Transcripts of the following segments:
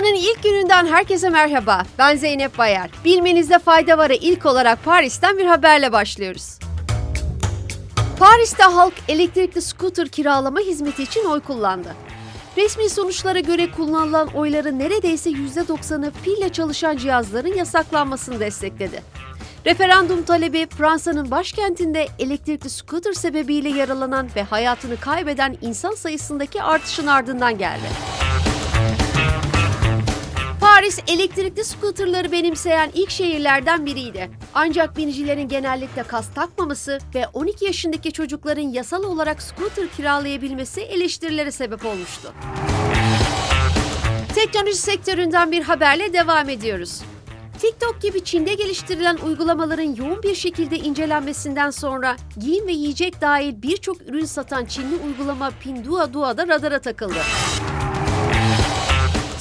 Haftanın ilk gününden herkese merhaba. Ben Zeynep Bayar. Bilmenizde fayda var'a ilk olarak Paris'ten bir haberle başlıyoruz. Paris'te halk elektrikli scooter kiralama hizmeti için oy kullandı. Resmi sonuçlara göre kullanılan oyların neredeyse %90'ı pille çalışan cihazların yasaklanmasını destekledi. Referandum talebi Fransa'nın başkentinde elektrikli scooter sebebiyle yaralanan ve hayatını kaybeden insan sayısındaki artışın ardından geldi. Paris elektrikli scooterları benimseyen ilk şehirlerden biriydi. Ancak binicilerin genellikle kas takmaması ve 12 yaşındaki çocukların yasal olarak scooter kiralayabilmesi eleştirilere sebep olmuştu. Teknoloji sektöründen bir haberle devam ediyoruz. TikTok gibi Çin'de geliştirilen uygulamaların yoğun bir şekilde incelenmesinden sonra giyim ve yiyecek dahil birçok ürün satan Çinli uygulama Pinduoduo'da radara takıldı.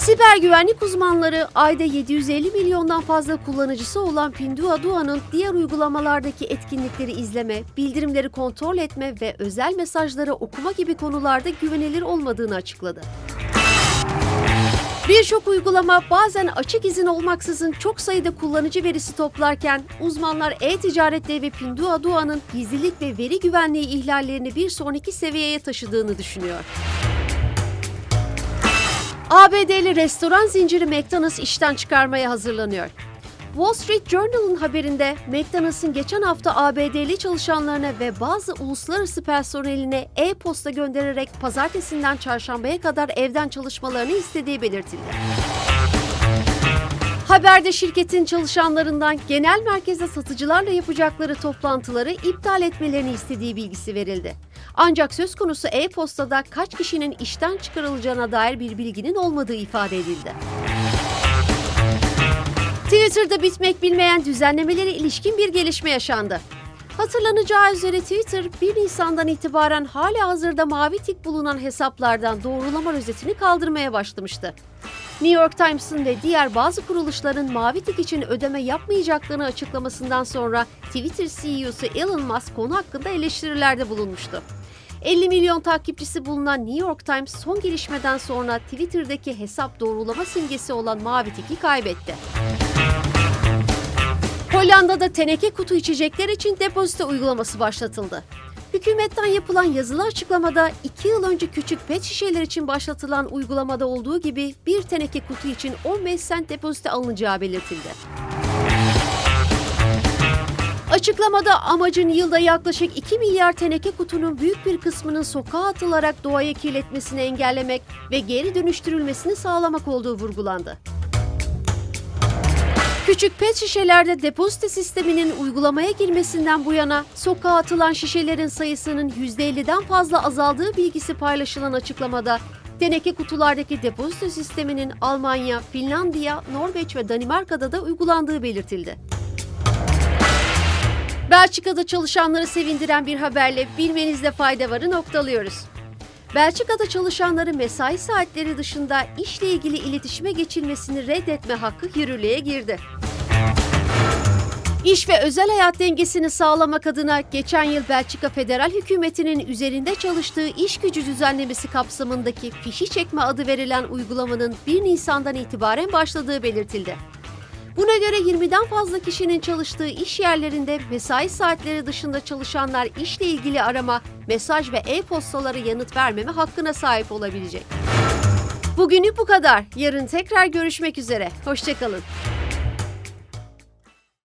Siber güvenlik uzmanları ayda 750 milyondan fazla kullanıcısı olan Pinduoduo'nun diğer uygulamalardaki etkinlikleri izleme, bildirimleri kontrol etme ve özel mesajları okuma gibi konularda güvenilir olmadığını açıkladı. Birçok uygulama bazen açık izin olmaksızın çok sayıda kullanıcı verisi toplarken uzmanlar e-ticaret devi Pinduoduo'nun gizlilik ve veri güvenliği ihlallerini bir sonraki seviyeye taşıdığını düşünüyor. ABD'li restoran zinciri McDonald's işten çıkarmaya hazırlanıyor. Wall Street Journal'ın haberinde McDonald's'ın geçen hafta ABD'li çalışanlarına ve bazı uluslararası personeline e-posta göndererek pazartesinden çarşambaya kadar evden çalışmalarını istediği belirtildi. Haberde şirketin çalışanlarından genel merkezde satıcılarla yapacakları toplantıları iptal etmelerini istediği bilgisi verildi. Ancak söz konusu e-postada kaç kişinin işten çıkarılacağına dair bir bilginin olmadığı ifade edildi. Twitter'da bitmek bilmeyen düzenlemelere ilişkin bir gelişme yaşandı. Hatırlanacağı üzere Twitter 1 Nisan'dan itibaren hala hazırda mavi tik bulunan hesaplardan doğrulama rozetini kaldırmaya başlamıştı. New York Times'ın ve diğer bazı kuruluşların mavi tik için ödeme yapmayacaklarını açıklamasından sonra Twitter CEO'su Elon Musk konu hakkında eleştirilerde bulunmuştu. 50 milyon takipçisi bulunan New York Times son gelişmeden sonra Twitter'daki hesap doğrulama simgesi olan mavi tiki kaybetti. Hollanda'da teneke kutu içecekler için depozito uygulaması başlatıldı. Hükümetten yapılan yazılı açıklamada 2 yıl önce küçük pet şişeler için başlatılan uygulamada olduğu gibi bir teneke kutu için 15 sent depozito alınacağı belirtildi. Açıklamada amacın yılda yaklaşık 2 milyar teneke kutunun büyük bir kısmının sokağa atılarak doğayı kirletmesini engellemek ve geri dönüştürülmesini sağlamak olduğu vurgulandı. Küçük pet şişelerde depozito sisteminin uygulamaya girmesinden bu yana sokağa atılan şişelerin sayısının %50'den fazla azaldığı bilgisi paylaşılan açıklamada teneke kutulardaki depozito sisteminin Almanya, Finlandiya, Norveç ve Danimarka'da da uygulandığı belirtildi. Belçika'da çalışanları sevindiren bir haberle bilmenizde fayda varı noktalıyoruz. Belçika'da çalışanların mesai saatleri dışında işle ilgili iletişime geçilmesini reddetme hakkı yürürlüğe girdi. İş ve özel hayat dengesini sağlamak adına geçen yıl Belçika Federal Hükümeti'nin üzerinde çalıştığı iş gücü düzenlemesi kapsamındaki fişi çekme adı verilen uygulamanın 1 Nisan'dan itibaren başladığı belirtildi. Buna göre 20'den fazla kişinin çalıştığı iş yerlerinde mesai saatleri dışında çalışanlar işle ilgili arama, mesaj ve e-postalara yanıt vermeme hakkına sahip olabilecek. Bugünlük bu kadar. Yarın tekrar görüşmek üzere. Hoşçakalın.